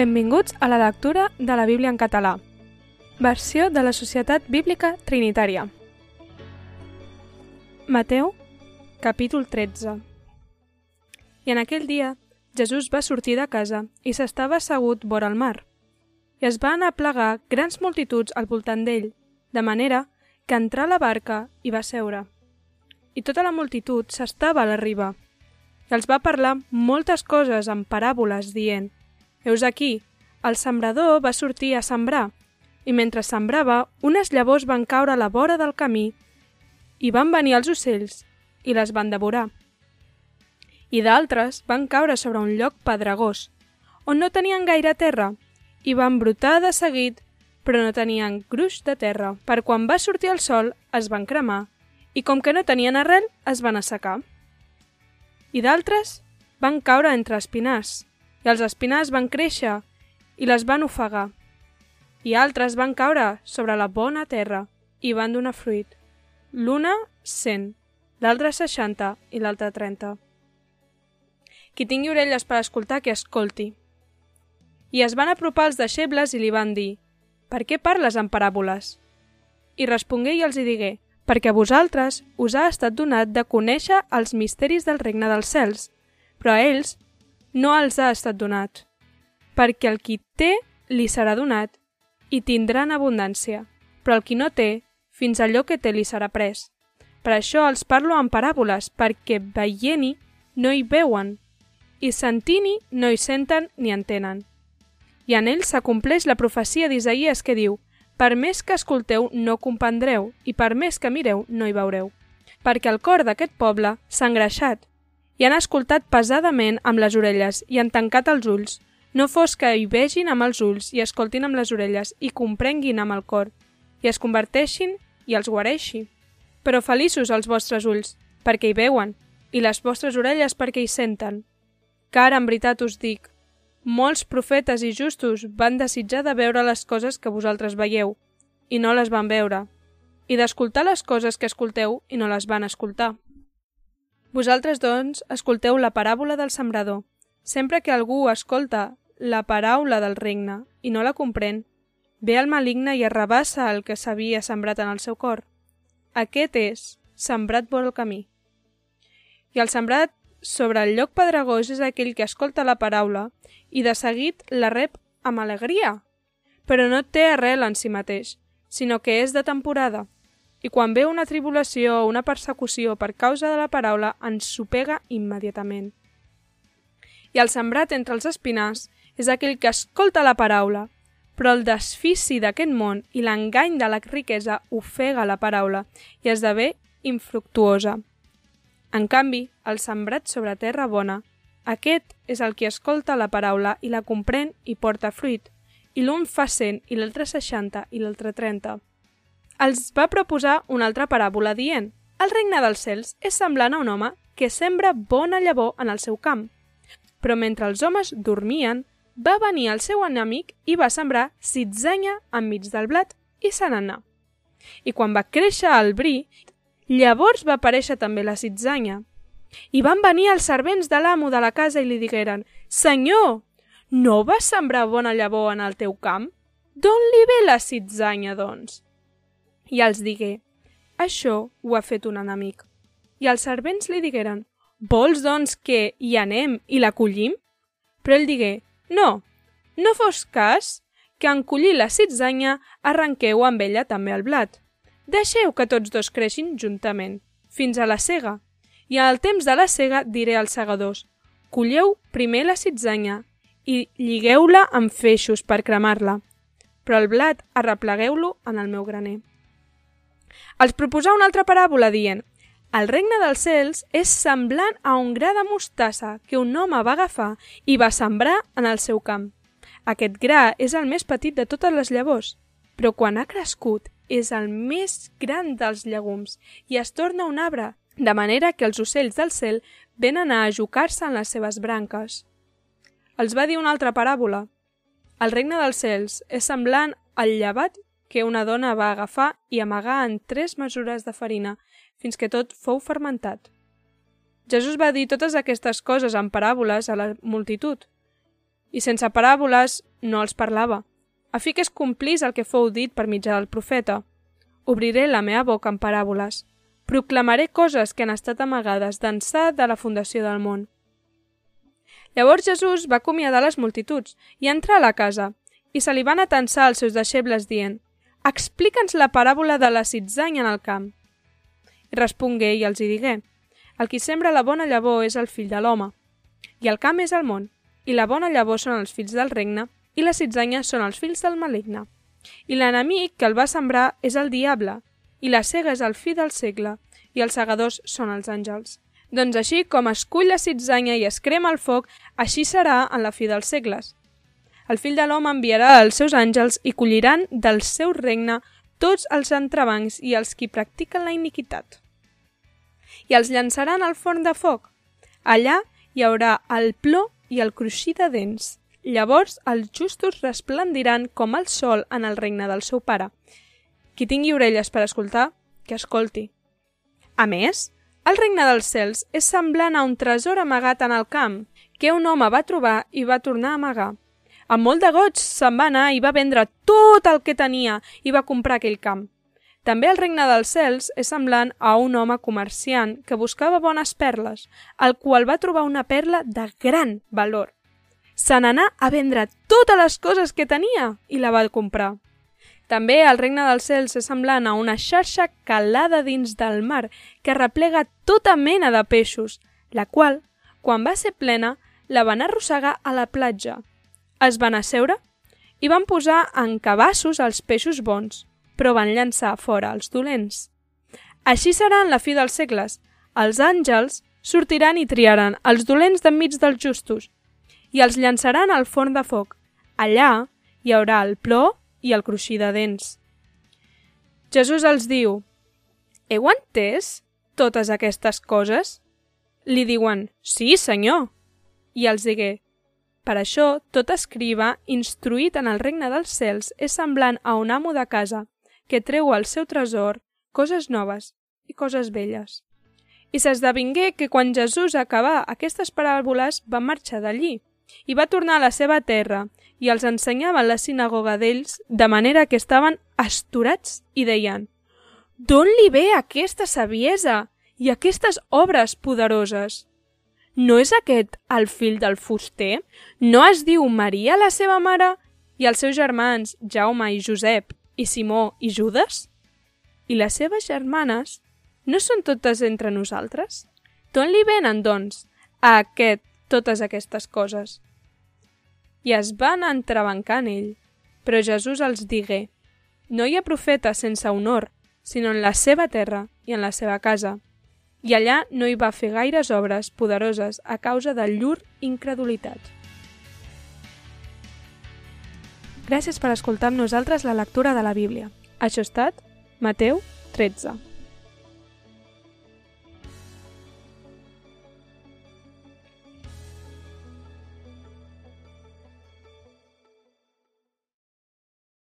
Benvinguts a la lectura de la Bíblia en català. Versió de la Societat Bíblica Trinitària. Mateu, capítol 13. I en aquell dia, Jesús va sortir de casa i s'estava assegut vora el mar. I es van aplegar grans multituds al voltant d'ell, de manera que entrà a la barca i va seure. I tota la multitud s'estava a la riba. I els va parlar moltes coses en paràboles, dient Heus aquí, el sembrador va sortir a sembrar, i mentre sembrava, unes llavors van caure a la vora del camí, i van venir els ocells, i les van devorar. I d'altres van caure sobre un lloc pedregós, on no tenien gaire terra, i van brotar de seguit, però no tenien gruix de terra. Per quan va sortir el sol, es van cremar, i com que no tenien arrel, es van assecar. I d'altres van caure entre espinars, i els espinars van créixer i les van ofegar. I altres van caure sobre la bona terra i van donar fruit. L'una, cent, l'altra seixanta i l'altra trenta. Qui tingui orelles per escoltar, que escolti. I es van apropar els deixebles i li van dir «Per què parles en paràboles?» I respongué i els hi digué «Perquè a vosaltres us ha estat donat de conèixer els misteris del regne dels cels, però a ells no els ha estat donat, perquè el qui té li serà donat i tindrà en abundància, però el qui no té, fins allò que té li serà pres. Per això els parlo en paràboles, perquè veient-hi no hi veuen, i sentint-hi no hi senten ni entenen. I en ells s'acompleix la profecia d'Isaïes que diu «Per més que escolteu no comprendreu, i per més que mireu no hi veureu» perquè el cor d'aquest poble s'ha engreixat i han escoltat pesadament amb les orelles i han tancat els ulls. No fos que hi vegin amb els ulls i escoltin amb les orelles i comprenguin amb el cor i es converteixin i els guareixi. Però feliços els vostres ulls, perquè hi veuen, i les vostres orelles perquè hi senten. Car en veritat us dic, molts profetes i justos van desitjar de veure les coses que vosaltres veieu, i no les van veure, i d'escoltar les coses que escolteu i no les van escoltar. Vosaltres, doncs, escolteu la paràbola del sembrador. Sempre que algú escolta la paraula del regne i no la comprèn, ve el maligne i arrabassa el que s'havia sembrat en el seu cor. Aquest és sembrat vora el camí. I el sembrat sobre el lloc pedregós és aquell que escolta la paraula i de seguit la rep amb alegria, però no té arrel en si mateix, sinó que és de temporada i quan ve una tribulació o una persecució per causa de la paraula ens supega immediatament. I el sembrat entre els espinars és aquell que escolta la paraula, però el desfici d'aquest món i l'engany de la riquesa ofega la paraula i esdevé infructuosa. En canvi, el sembrat sobre terra bona, aquest és el que escolta la paraula i la comprèn i porta fruit, i l'un fa cent i l'altre seixanta i l'altre trenta els va proposar una altra paràbola dient «El regne dels cels és semblant a un home que sembra bona llavor en el seu camp. Però mentre els homes dormien, va venir el seu enemic i va sembrar citzanya enmig del blat i se n'anà. I quan va créixer el bri, llavors va aparèixer també la citzanya. I van venir els servents de l'amo de la casa i li digueren «Senyor, no vas sembrar bona llavor en el teu camp? D'on li ve la citzanya, doncs?» I els digué, això ho ha fet un enemic. I els servents li digueren, vols doncs que hi anem i la collim? Però ell digué, no, no fos cas que en collir la citzanya arrenqueu amb ella també el blat. Deixeu que tots dos creixin juntament, fins a la cega, i al temps de la cega diré als segadors, colleu primer la citzanya i lligueu-la amb feixos per cremar-la, però el blat arreplegueu-lo en el meu graner. Els proposà una altra paràbola dient el regne dels cels és semblant a un gra de mostassa que un home va agafar i va sembrar en el seu camp. Aquest gra és el més petit de totes les llavors, però quan ha crescut és el més gran dels llegums i es torna un arbre, de manera que els ocells del cel venen a ajucar-se en les seves branques. Els va dir una altra paràbola. El regne dels cels és semblant al llevat que una dona va agafar i amagar en tres mesures de farina, fins que tot fou fermentat. Jesús va dir totes aquestes coses en paràboles a la multitud. I sense paràboles no els parlava, a fi que es complís el que fou dit per mitjà del profeta. Obriré la meva boca en paràboles. Proclamaré coses que han estat amagades d'ençà de la fundació del món. Llavors Jesús va acomiadar les multituds i entrar a la casa, i se li van atensar els seus deixebles dient «Explica'ns la paràbola de la citzanya en el camp». I respongué i els hi digué «El qui sembra la bona llavor és el fill de l'home, i el camp és el món, i la bona llavor són els fills del regne, i la citzanya són els fills del maligne. I l'enemic que el va sembrar és el diable, i la cega és el fi del segle, i els segadors són els àngels. Doncs així com es cull la citzanya i es crema el foc, així serà en la fi dels segles. El fill de l'home enviarà els seus àngels i colliran del seu regne tots els entrebancs i els qui practiquen la iniquitat. I els llançaran al forn de foc. Allà hi haurà el plor i el cruixir de dents. Llavors els justos resplendiran com el sol en el regne del seu pare. Qui tingui orelles per escoltar, que escolti. A més, el regne dels cels és semblant a un tresor amagat en el camp, que un home va trobar i va tornar a amagar. Amb molt de goig se'n va anar i va vendre tot el que tenia i va comprar aquell camp. També el regne dels cels és semblant a un home comerciant que buscava bones perles, al qual va trobar una perla de gran valor se n'anà a vendre totes les coses que tenia i la va comprar. També el regne dels cels és semblant a una xarxa calada dins del mar que replega tota mena de peixos, la qual, quan va ser plena, la van arrossegar a la platja. Es van asseure i van posar en cabassos els peixos bons, però van llançar fora els dolents. Així serà en la fi dels segles. Els àngels sortiran i triaran els dolents d'enmig dels justos i els llançaran al forn de foc. Allà hi haurà el plor i el cruixir de dents. Jesús els diu, Heu entès totes aquestes coses? Li diuen, sí, senyor. I els digué, per això, tot escriba, instruït en el regne dels cels, és semblant a un amo de casa, que treu al seu tresor coses noves i coses velles. I s'esdevingué que quan Jesús acabà aquestes paràboles va marxar d'allí i va tornar a la seva terra i els ensenyava la sinagoga d'ells de manera que estaven asturats i deien «D'on li ve aquesta saviesa i aquestes obres poderoses? No és aquest el fill del fuster? No es diu Maria la seva mare? I els seus germans, Jaume i Josep, i Simó i Judes? I les seves germanes no són totes entre nosaltres? D'on li venen, doncs, a aquest totes aquestes coses. I es van entrebancar en ell, però Jesús els digué, no hi ha profeta sense honor, sinó en la seva terra i en la seva casa. I allà no hi va fer gaires obres poderoses a causa de llur incredulitat. Gràcies per escoltar amb nosaltres la lectura de la Bíblia. Això ha estat Mateu 13.